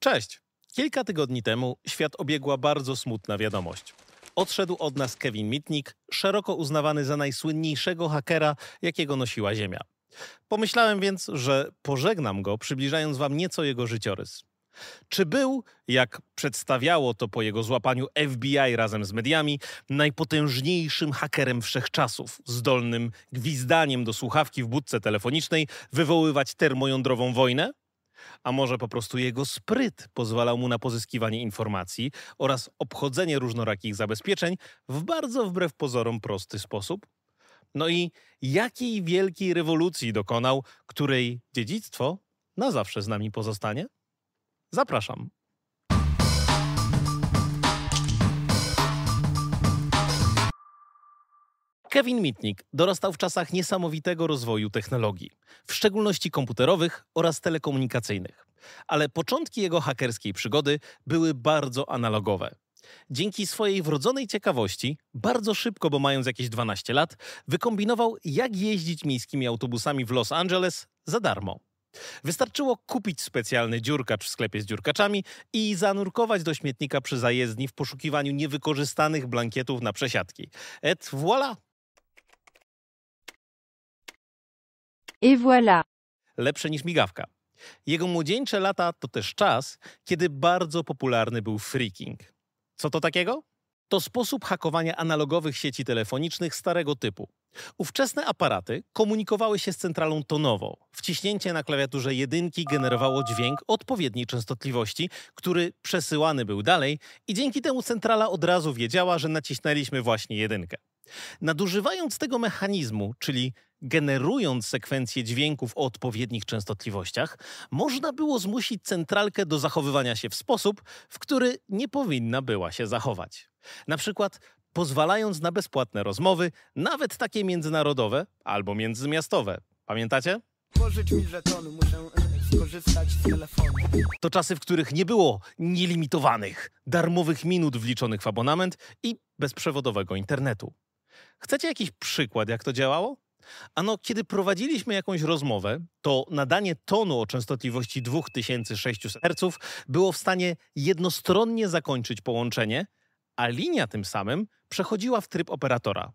Cześć! Kilka tygodni temu świat obiegła bardzo smutna wiadomość. Odszedł od nas Kevin Mitnick, szeroko uznawany za najsłynniejszego hakera, jakiego nosiła Ziemia. Pomyślałem więc, że pożegnam go, przybliżając wam nieco jego życiorys. Czy był, jak przedstawiało to po jego złapaniu FBI razem z mediami, najpotężniejszym hakerem wszechczasów, zdolnym gwizdaniem do słuchawki w budce telefonicznej wywoływać termojądrową wojnę? A może po prostu jego spryt pozwalał mu na pozyskiwanie informacji oraz obchodzenie różnorakich zabezpieczeń w bardzo wbrew pozorom prosty sposób? No i jakiej wielkiej rewolucji dokonał, której dziedzictwo na zawsze z nami pozostanie? Zapraszam. Kevin Mitnick dorastał w czasach niesamowitego rozwoju technologii, w szczególności komputerowych oraz telekomunikacyjnych. Ale początki jego hakerskiej przygody były bardzo analogowe. Dzięki swojej wrodzonej ciekawości, bardzo szybko, bo mając jakieś 12 lat, wykombinował, jak jeździć miejskimi autobusami w Los Angeles za darmo. Wystarczyło kupić specjalny dziurkacz w sklepie z dziurkaczami i zanurkować do śmietnika przy zajezdni w poszukiwaniu niewykorzystanych blankietów na przesiadki. Et voilà! Et voilà. Lepsze niż migawka. Jego młodzieńcze lata to też czas, kiedy bardzo popularny był freaking. Co to takiego? To sposób hakowania analogowych sieci telefonicznych starego typu. Ówczesne aparaty komunikowały się z centralą tonową. Wciśnięcie na klawiaturze jedynki generowało dźwięk odpowiedniej częstotliwości, który przesyłany był dalej i dzięki temu centrala od razu wiedziała, że nacisnęliśmy właśnie jedynkę. Nadużywając tego mechanizmu, czyli generując sekwencję dźwięków o odpowiednich częstotliwościach, można było zmusić centralkę do zachowywania się w sposób, w który nie powinna była się zachować. Na przykład pozwalając na bezpłatne rozmowy, nawet takie międzynarodowe albo międzymiastowe. Pamiętacie? Pożycz mi żetony, muszę e, skorzystać z telefonu. To czasy, w których nie było nielimitowanych, darmowych minut wliczonych w abonament i bezprzewodowego internetu. Chcecie jakiś przykład, jak to działało? Ano, kiedy prowadziliśmy jakąś rozmowę, to nadanie tonu o częstotliwości 2600 Hz było w stanie jednostronnie zakończyć połączenie, a linia tym samym przechodziła w tryb operatora.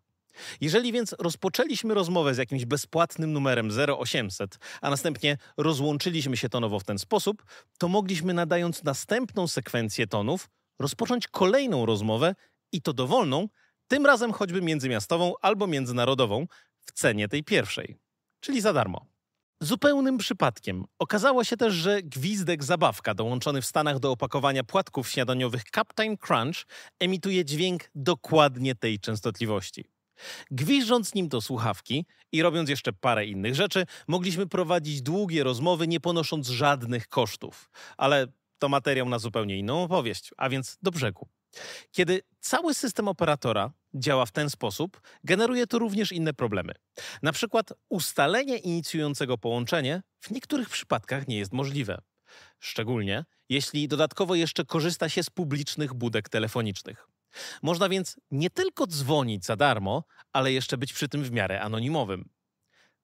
Jeżeli więc rozpoczęliśmy rozmowę z jakimś bezpłatnym numerem 0800, a następnie rozłączyliśmy się tonowo w ten sposób, to mogliśmy nadając następną sekwencję tonów rozpocząć kolejną rozmowę i to dowolną, tym razem choćby międzymiastową albo międzynarodową w cenie tej pierwszej, czyli za darmo. Zupełnym przypadkiem okazało się też, że gwizdek zabawka dołączony w Stanach do opakowania płatków śniadaniowych Captain Crunch emituje dźwięk dokładnie tej częstotliwości. Gwiżdżąc nim do słuchawki i robiąc jeszcze parę innych rzeczy, mogliśmy prowadzić długie rozmowy, nie ponosząc żadnych kosztów. Ale to materiał na zupełnie inną opowieść, a więc do brzegu. Kiedy cały system operatora działa w ten sposób, generuje to również inne problemy. Na przykład ustalenie inicjującego połączenie w niektórych przypadkach nie jest możliwe. Szczególnie jeśli dodatkowo jeszcze korzysta się z publicznych budek telefonicznych. Można więc nie tylko dzwonić za darmo, ale jeszcze być przy tym w miarę anonimowym.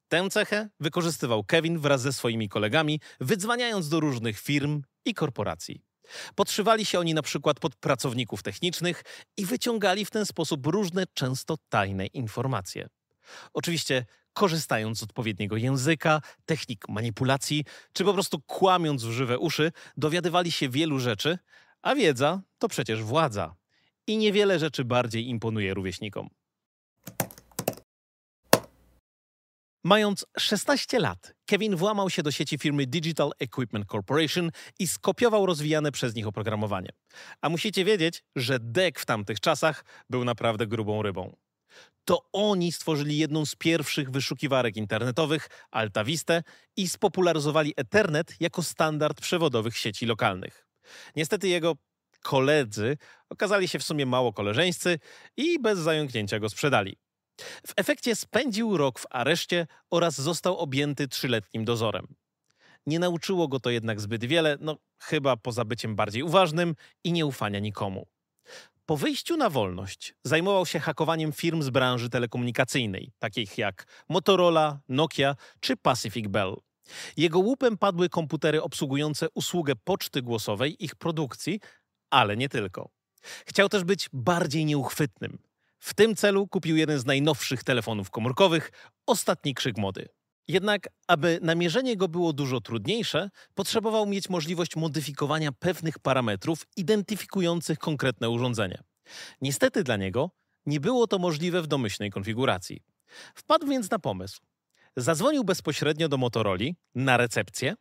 Tę cechę wykorzystywał Kevin wraz ze swoimi kolegami, wydzwaniając do różnych firm i korporacji. Podszywali się oni na przykład pod pracowników technicznych i wyciągali w ten sposób różne, często tajne informacje. Oczywiście korzystając z odpowiedniego języka, technik manipulacji, czy po prostu kłamiąc w żywe uszy, dowiadywali się wielu rzeczy, a wiedza to przecież władza. I niewiele rzeczy bardziej imponuje rówieśnikom. Mając 16 lat, Kevin włamał się do sieci firmy Digital Equipment Corporation i skopiował rozwijane przez nich oprogramowanie. A musicie wiedzieć, że DEC w tamtych czasach był naprawdę grubą rybą. To oni stworzyli jedną z pierwszych wyszukiwarek internetowych, AltaVistę, i spopularyzowali Ethernet jako standard przewodowych sieci lokalnych. Niestety jego koledzy okazali się w sumie mało koleżeńscy i bez zająknięcia go sprzedali. W efekcie spędził rok w areszcie oraz został objęty trzyletnim dozorem. Nie nauczyło go to jednak zbyt wiele, no chyba poza byciem bardziej uważnym i nieufania nikomu. Po wyjściu na wolność zajmował się hakowaniem firm z branży telekomunikacyjnej, takich jak Motorola, Nokia czy Pacific Bell. Jego łupem padły komputery obsługujące usługę poczty głosowej, ich produkcji, ale nie tylko. Chciał też być bardziej nieuchwytnym. W tym celu kupił jeden z najnowszych telefonów komórkowych, ostatni krzyk mody. Jednak, aby namierzenie go było dużo trudniejsze, potrzebował mieć możliwość modyfikowania pewnych parametrów identyfikujących konkretne urządzenie. Niestety dla niego nie było to możliwe w domyślnej konfiguracji. Wpadł więc na pomysł. Zadzwonił bezpośrednio do Motorola na recepcję.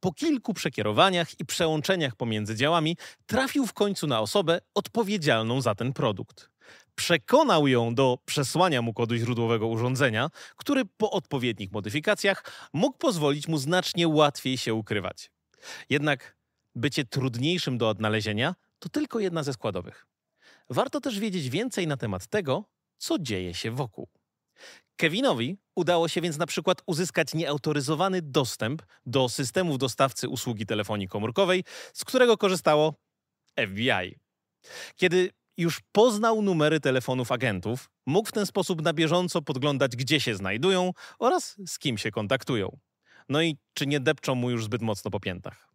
Po kilku przekierowaniach i przełączeniach pomiędzy działami trafił w końcu na osobę odpowiedzialną za ten produkt. Przekonał ją do przesłania mu kodu źródłowego urządzenia, który po odpowiednich modyfikacjach mógł pozwolić mu znacznie łatwiej się ukrywać. Jednak bycie trudniejszym do odnalezienia to tylko jedna ze składowych. Warto też wiedzieć więcej na temat tego, co dzieje się wokół. Kevinowi udało się więc na przykład uzyskać nieautoryzowany dostęp do systemów dostawcy usługi telefonii komórkowej, z którego korzystało FBI. Kiedy już poznał numery telefonów agentów, mógł w ten sposób na bieżąco podglądać, gdzie się znajdują oraz z kim się kontaktują. No i czy nie depczą mu już zbyt mocno po piętach.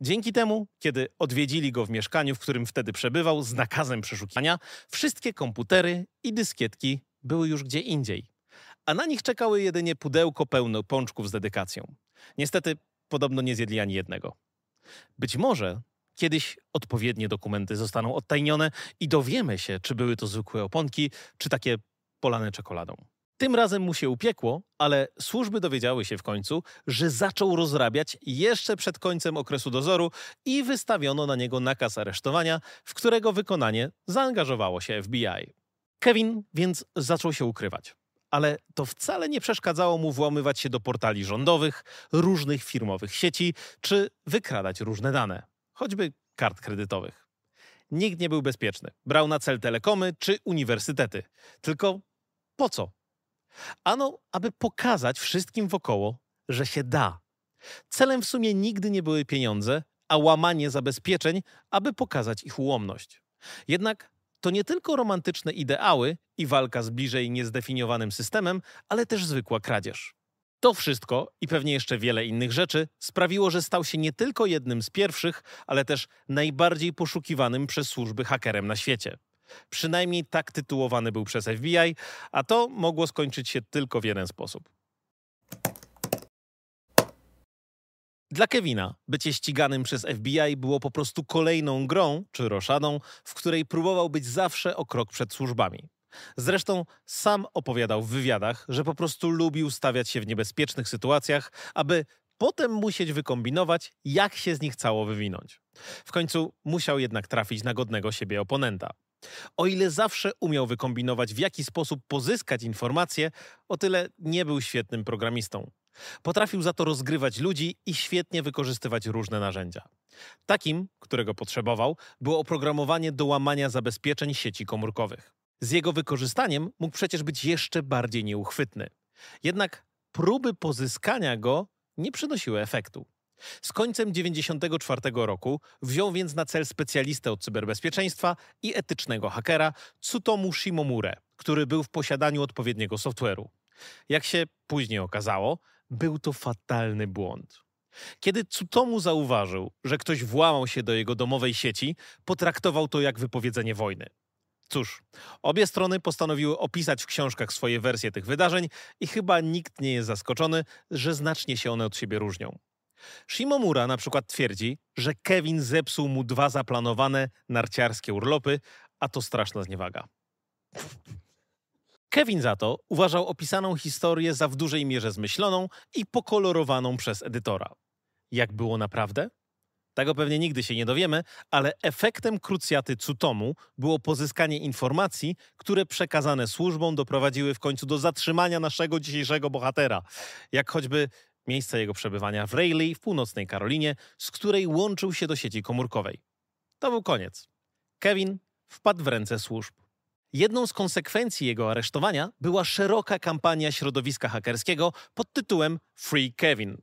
Dzięki temu, kiedy odwiedzili go w mieszkaniu, w którym wtedy przebywał, z nakazem przeszukiwania, wszystkie komputery i dyskietki były już gdzie indziej. A na nich czekały jedynie pudełko pełne pączków z dedykacją. Niestety, podobno nie zjedli ani jednego. Być może kiedyś odpowiednie dokumenty zostaną odtajnione i dowiemy się, czy były to zwykłe oponki, czy takie polane czekoladą. Tym razem mu się upiekło, ale służby dowiedziały się w końcu, że zaczął rozrabiać jeszcze przed końcem okresu dozoru i wystawiono na niego nakaz aresztowania, w którego wykonanie zaangażowało się FBI. Kevin więc zaczął się ukrywać. Ale to wcale nie przeszkadzało mu włamywać się do portali rządowych, różnych firmowych sieci, czy wykradać różne dane, choćby kart kredytowych. Nikt nie był bezpieczny. Brał na cel telekomy czy uniwersytety. Tylko po co? Ano, aby pokazać wszystkim wokoło, że się da. Celem w sumie nigdy nie były pieniądze, a łamanie zabezpieczeń, aby pokazać ich ułomność. Jednak to nie tylko romantyczne ideały i walka z bliżej niezdefiniowanym systemem, ale też zwykła kradzież. To wszystko i pewnie jeszcze wiele innych rzeczy sprawiło, że stał się nie tylko jednym z pierwszych, ale też najbardziej poszukiwanym przez służby hakerem na świecie. Przynajmniej tak tytułowany był przez FBI, a to mogło skończyć się tylko w jeden sposób. Dla Kevina bycie ściganym przez FBI było po prostu kolejną grą czy roszadą, w której próbował być zawsze o krok przed służbami. Zresztą sam opowiadał w wywiadach, że po prostu lubił stawiać się w niebezpiecznych sytuacjach, aby potem musieć wykombinować, jak się z nich cało wywinąć. W końcu musiał jednak trafić na godnego siebie oponenta. O ile zawsze umiał wykombinować, w jaki sposób pozyskać informacje, o tyle nie był świetnym programistą. Potrafił za to rozgrywać ludzi i świetnie wykorzystywać różne narzędzia. Takim, którego potrzebował, było oprogramowanie do łamania zabezpieczeń sieci komórkowych. Z jego wykorzystaniem mógł przecież być jeszcze bardziej nieuchwytny. Jednak próby pozyskania go nie przynosiły efektu. Z końcem 1994 roku wziął więc na cel specjalistę od cyberbezpieczeństwa i etycznego hakera Tsutomu Shimomure, który był w posiadaniu odpowiedniego software'u. Jak się później okazało, był to fatalny błąd. Kiedy Tsutomu zauważył, że ktoś włamał się do jego domowej sieci, potraktował to jak wypowiedzenie wojny. Cóż, obie strony postanowiły opisać w książkach swoje wersje tych wydarzeń i chyba nikt nie jest zaskoczony, że znacznie się one od siebie różnią. Shimomura na przykład twierdzi, że Kevin zepsuł mu dwa zaplanowane narciarskie urlopy, a to straszna zniewaga. Kevin za to uważał opisaną historię za w dużej mierze zmyśloną i pokolorowaną przez edytora. Jak było naprawdę? Tego pewnie nigdy się nie dowiemy, ale efektem krucjaty Cutomu było pozyskanie informacji, które przekazane służbom doprowadziły w końcu do zatrzymania naszego dzisiejszego bohatera, jak choćby miejsce jego przebywania w Raleigh w północnej Karolinie, z której łączył się do sieci komórkowej. To był koniec. Kevin wpadł w ręce służb. Jedną z konsekwencji jego aresztowania była szeroka kampania środowiska hakerskiego pod tytułem Free Kevin.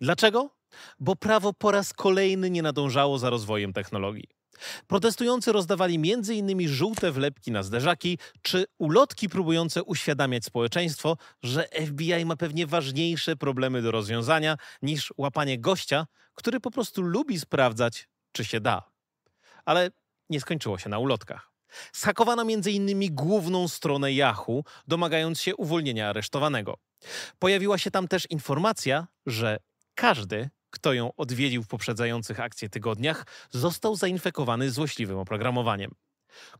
Dlaczego? Bo prawo po raz kolejny nie nadążało za rozwojem technologii. Protestujący rozdawali m.in. żółte wlepki na zderzaki czy ulotki próbujące uświadamiać społeczeństwo, że FBI ma pewnie ważniejsze problemy do rozwiązania niż łapanie gościa, który po prostu lubi sprawdzać, czy się da. Ale nie skończyło się na ulotkach. Schakowano m.in. główną stronę Yahoo, domagając się uwolnienia aresztowanego. Pojawiła się tam też informacja, że każdy, kto ją odwiedził w poprzedzających akcję tygodniach, został zainfekowany złośliwym oprogramowaniem.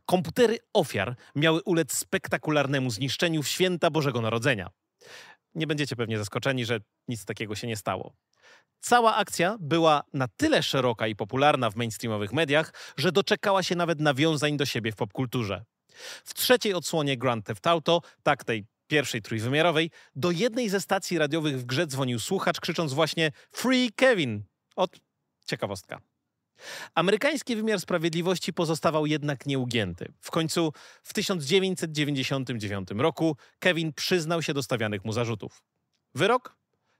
Komputery ofiar miały ulec spektakularnemu zniszczeniu w święta Bożego Narodzenia. Nie będziecie pewnie zaskoczeni, że nic takiego się nie stało. Cała akcja była na tyle szeroka i popularna w mainstreamowych mediach, że doczekała się nawet nawiązań do siebie w popkulturze. W trzeciej odsłonie Grand Theft Auto, tak tej pierwszej trójwymiarowej, do jednej ze stacji radiowych w grze dzwonił słuchacz, krzycząc właśnie Free Kevin! Od ciekawostka. Amerykański wymiar sprawiedliwości pozostawał jednak nieugięty. W końcu w 1999 roku Kevin przyznał się do stawianych mu zarzutów. Wyrok?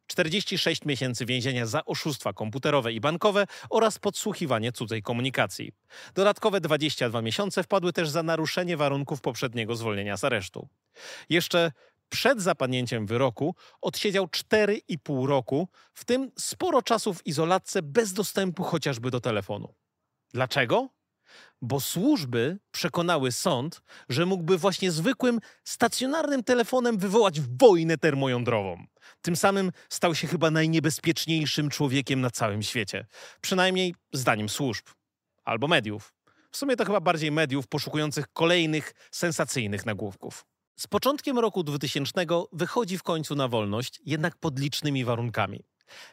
46 miesięcy więzienia za oszustwa komputerowe i bankowe oraz podsłuchiwanie cudzej komunikacji. Dodatkowe 22 miesiące wpadły też za naruszenie warunków poprzedniego zwolnienia z aresztu. Jeszcze przed zapadnięciem wyroku odsiedział 4,5 roku, w tym sporo czasu w izolatce bez dostępu chociażby do telefonu. Dlaczego? Bo służby przekonały sąd, że mógłby właśnie zwykłym, stacjonarnym telefonem wywołać wojnę termojądrową. Tym samym stał się chyba najniebezpieczniejszym człowiekiem na całym świecie. Przynajmniej zdaniem służb albo mediów. W sumie to chyba bardziej mediów poszukujących kolejnych sensacyjnych nagłówków. Z początkiem roku 2000 wychodzi w końcu na wolność, jednak pod licznymi warunkami.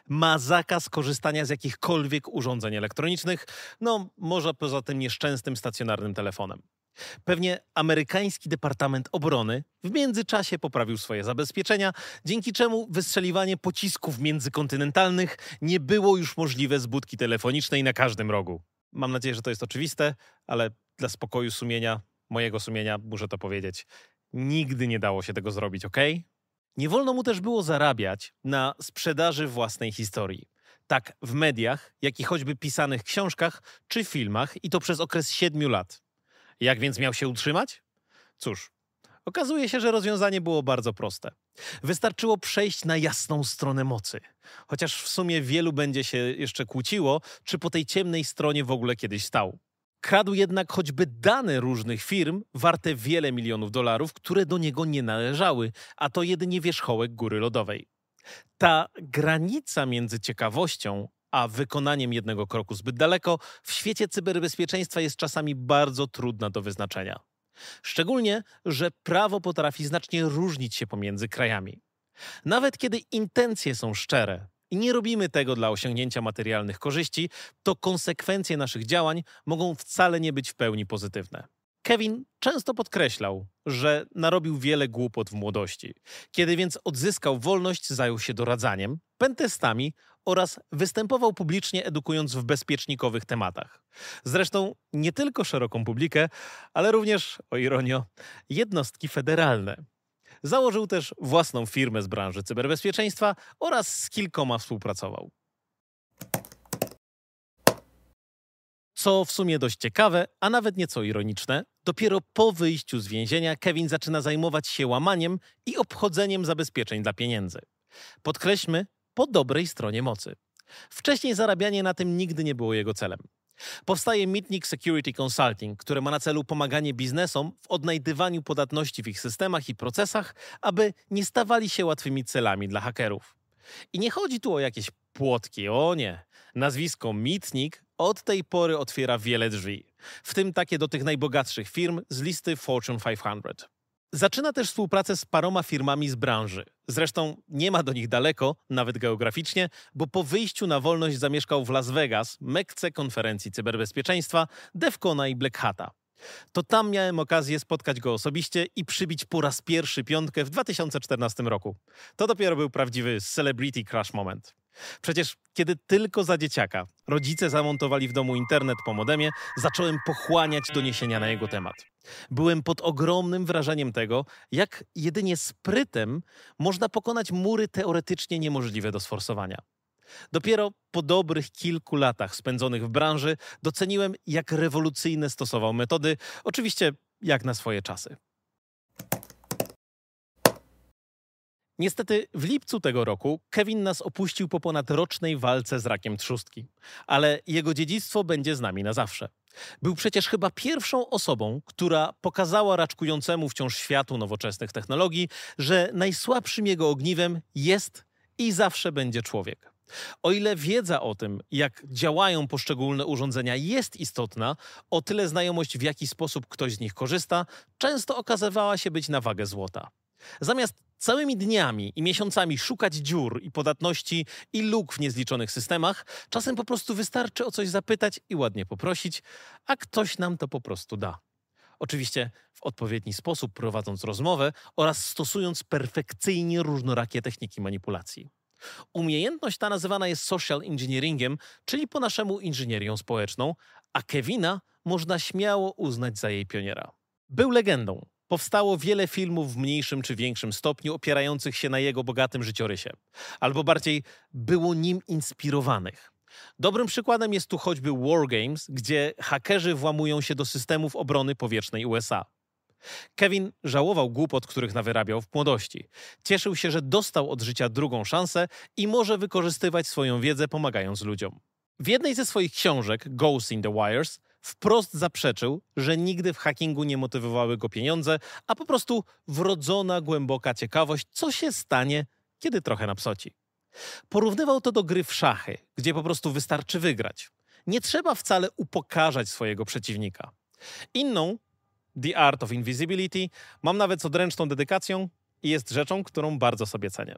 Ma zakaz korzystania z jakichkolwiek urządzeń elektronicznych, no może poza tym nieszczęsnym stacjonarnym telefonem. Pewnie amerykański Departament Obrony w międzyczasie poprawił swoje zabezpieczenia, dzięki czemu wystrzeliwanie pocisków międzykontynentalnych nie było już możliwe z budki telefonicznej na każdym rogu. Mam nadzieję, że to jest oczywiste, ale dla spokoju sumienia, mojego sumienia, muszę to powiedzieć. Nigdy nie dało się tego zrobić, ok? Nie wolno mu też było zarabiać na sprzedaży własnej historii. Tak w mediach, jak i choćby pisanych książkach czy filmach, i to przez okres siedmiu lat. Jak więc miał się utrzymać? Cóż, okazuje się, że rozwiązanie było bardzo proste. Wystarczyło przejść na jasną stronę mocy. Chociaż w sumie wielu będzie się jeszcze kłóciło, czy po tej ciemnej stronie w ogóle kiedyś stał. Kradł jednak choćby dane różnych firm warte wiele milionów dolarów, które do niego nie należały, a to jedynie wierzchołek góry lodowej. Ta granica między ciekawością a wykonaniem jednego kroku zbyt daleko w świecie cyberbezpieczeństwa jest czasami bardzo trudna do wyznaczenia. Szczególnie, że prawo potrafi znacznie różnić się pomiędzy krajami. Nawet kiedy intencje są szczere, i nie robimy tego dla osiągnięcia materialnych korzyści, to konsekwencje naszych działań mogą wcale nie być w pełni pozytywne. Kevin często podkreślał, że narobił wiele głupot w młodości. Kiedy więc odzyskał wolność, zajął się doradzaniem, pentestami oraz występował publicznie edukując w bezpiecznikowych tematach. Zresztą nie tylko szeroką publikę, ale również, o ironio, jednostki federalne. Założył też własną firmę z branży cyberbezpieczeństwa oraz z kilkoma współpracował. Co w sumie dość ciekawe, a nawet nieco ironiczne, dopiero po wyjściu z więzienia Kevin zaczyna zajmować się łamaniem i obchodzeniem zabezpieczeń dla pieniędzy. Podkreślmy, po dobrej stronie mocy. Wcześniej zarabianie na tym nigdy nie było jego celem. Powstaje Mitnick Security Consulting, które ma na celu pomaganie biznesom w odnajdywaniu podatności w ich systemach i procesach, aby nie stawali się łatwymi celami dla hakerów. I nie chodzi tu o jakieś płotki, o nie. Nazwisko Mitnick od tej pory otwiera wiele drzwi, w tym takie do tych najbogatszych firm z listy Fortune 500. Zaczyna też współpracę z paroma firmami z branży. Zresztą nie ma do nich daleko, nawet geograficznie, bo po wyjściu na wolność zamieszkał w Las Vegas, mekce konferencji cyberbezpieczeństwa, Defcona i Black Hata. To tam miałem okazję spotkać go osobiście i przybić po raz pierwszy piątkę w 2014 roku. To dopiero był prawdziwy celebrity crush moment. Przecież kiedy tylko za dzieciaka rodzice zamontowali w domu internet po modemie, zacząłem pochłaniać doniesienia na jego temat. Byłem pod ogromnym wrażeniem tego, jak jedynie sprytem można pokonać mury teoretycznie niemożliwe do sforsowania. Dopiero po dobrych kilku latach spędzonych w branży doceniłem, jak rewolucyjne stosował metody, oczywiście jak na swoje czasy. Niestety w lipcu tego roku Kevin nas opuścił po ponad rocznej walce z rakiem trzustki, ale jego dziedzictwo będzie z nami na zawsze. Był przecież chyba pierwszą osobą, która pokazała raczkującemu wciąż światu nowoczesnych technologii, że najsłabszym jego ogniwem jest i zawsze będzie człowiek. O ile wiedza o tym, jak działają poszczególne urządzenia, jest istotna, o tyle znajomość, w jaki sposób ktoś z nich korzysta, często okazywała się być na wagę złota. Zamiast całymi dniami i miesiącami szukać dziur i podatności i luk w niezliczonych systemach, czasem po prostu wystarczy o coś zapytać i ładnie poprosić, a ktoś nam to po prostu da. Oczywiście w odpowiedni sposób prowadząc rozmowę oraz stosując perfekcyjnie różnorakie techniki manipulacji. Umiejętność ta nazywana jest social engineeringiem, czyli po naszemu inżynierią społeczną, a Kevina można śmiało uznać za jej pioniera. Był legendą. Powstało wiele filmów w mniejszym czy większym stopniu opierających się na jego bogatym życiorysie, albo bardziej było nim inspirowanych. Dobrym przykładem jest tu choćby War Games, gdzie hakerzy włamują się do systemów obrony powietrznej USA. Kevin żałował głupot, których nawyrabiał w młodości. Cieszył się, że dostał od życia drugą szansę i może wykorzystywać swoją wiedzę pomagając ludziom. W jednej ze swoich książek, Ghost in the Wires, wprost zaprzeczył, że nigdy w hackingu nie motywowały go pieniądze, a po prostu wrodzona głęboka ciekawość, co się stanie, kiedy trochę napsoci. Porównywał to do gry w szachy, gdzie po prostu wystarczy wygrać. Nie trzeba wcale upokarzać swojego przeciwnika. Inną, The Art of Invisibility, mam nawet z odręczną dedykacją i jest rzeczą, którą bardzo sobie cenię.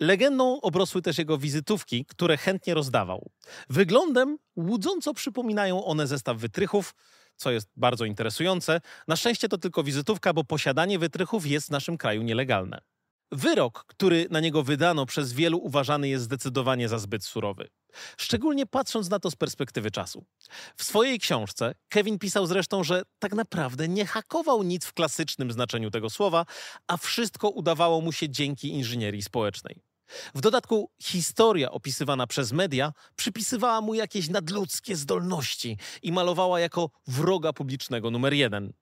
Legendą obrosły też jego wizytówki, które chętnie rozdawał. Wyglądem łudząco przypominają one zestaw wytrychów, co jest bardzo interesujące. Na szczęście to tylko wizytówka, bo posiadanie wytrychów jest w naszym kraju nielegalne. Wyrok, który na niego wydano, przez wielu uważany jest zdecydowanie za zbyt surowy. Szczególnie patrząc na to z perspektywy czasu. W swojej książce Kevin pisał zresztą, że tak naprawdę nie hakował nic w klasycznym znaczeniu tego słowa, a wszystko udawało mu się dzięki inżynierii społecznej. W dodatku historia opisywana przez media przypisywała mu jakieś nadludzkie zdolności i malowała jako wroga publicznego numer jeden.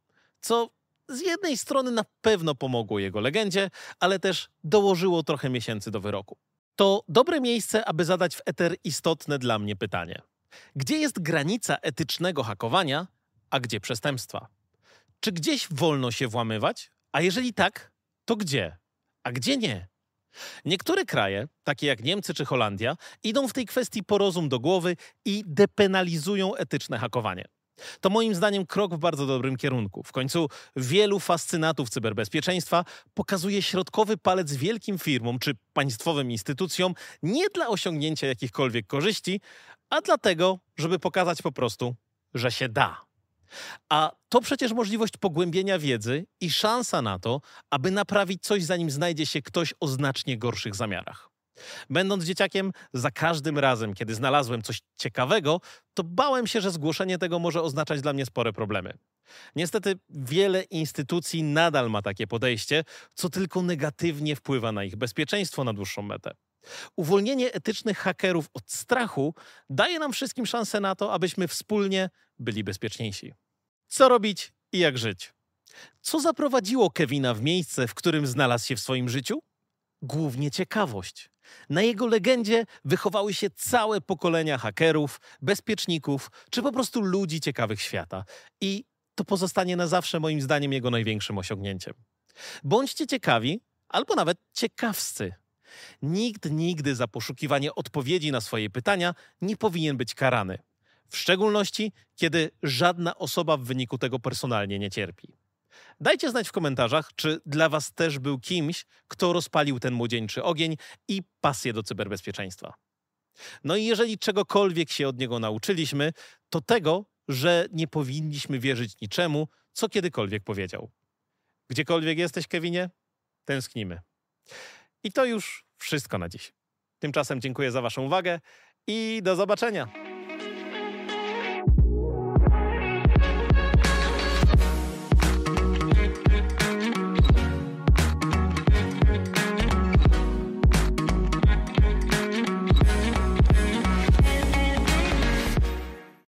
Co z jednej strony na pewno pomogło jego legendzie, ale też dołożyło trochę miesięcy do wyroku. To dobre miejsce, aby zadać w eter istotne dla mnie pytanie. Gdzie jest granica etycznego hakowania, a gdzie przestępstwa? Czy gdzieś wolno się włamywać? A jeżeli tak, to gdzie? A gdzie nie? Niektóre kraje, takie jak Niemcy czy Holandia, idą w tej kwestii po rozum do głowy i depenalizują etyczne hakowanie. To moim zdaniem krok w bardzo dobrym kierunku. W końcu wielu fascynatów cyberbezpieczeństwa pokazuje środkowy palec wielkim firmom czy państwowym instytucjom nie dla osiągnięcia jakichkolwiek korzyści, a dlatego, żeby pokazać po prostu, że się da. A to przecież możliwość pogłębienia wiedzy i szansa na to, aby naprawić coś, zanim znajdzie się ktoś o znacznie gorszych zamiarach. Będąc dzieciakiem, za każdym razem, kiedy znalazłem coś ciekawego, to bałem się, że zgłoszenie tego może oznaczać dla mnie spore problemy. Niestety, wiele instytucji nadal ma takie podejście, co tylko negatywnie wpływa na ich bezpieczeństwo na dłuższą metę. Uwolnienie etycznych hakerów od strachu daje nam wszystkim szansę na to, abyśmy wspólnie byli bezpieczniejsi. Co robić i jak żyć? Co zaprowadziło Kevina w miejsce, w którym znalazł się w swoim życiu? Głównie ciekawość. Na jego legendzie wychowały się całe pokolenia hakerów, bezpieczników czy po prostu ludzi ciekawych świata. I to pozostanie na zawsze moim zdaniem jego największym osiągnięciem. Bądźcie ciekawi, albo nawet ciekawscy. Nikt nigdy za poszukiwanie odpowiedzi na swoje pytania nie powinien być karany. W szczególności, kiedy żadna osoba w wyniku tego personalnie nie cierpi. Dajcie znać w komentarzach, czy dla Was też był kimś, kto rozpalił ten młodzieńczy ogień i pasję do cyberbezpieczeństwa. No i jeżeli czegokolwiek się od niego nauczyliśmy, to tego, że nie powinniśmy wierzyć niczemu, co kiedykolwiek powiedział. Gdziekolwiek jesteś, Kevinie, tęsknimy. I to już wszystko na dziś. Tymczasem dziękuję za Waszą uwagę i do zobaczenia.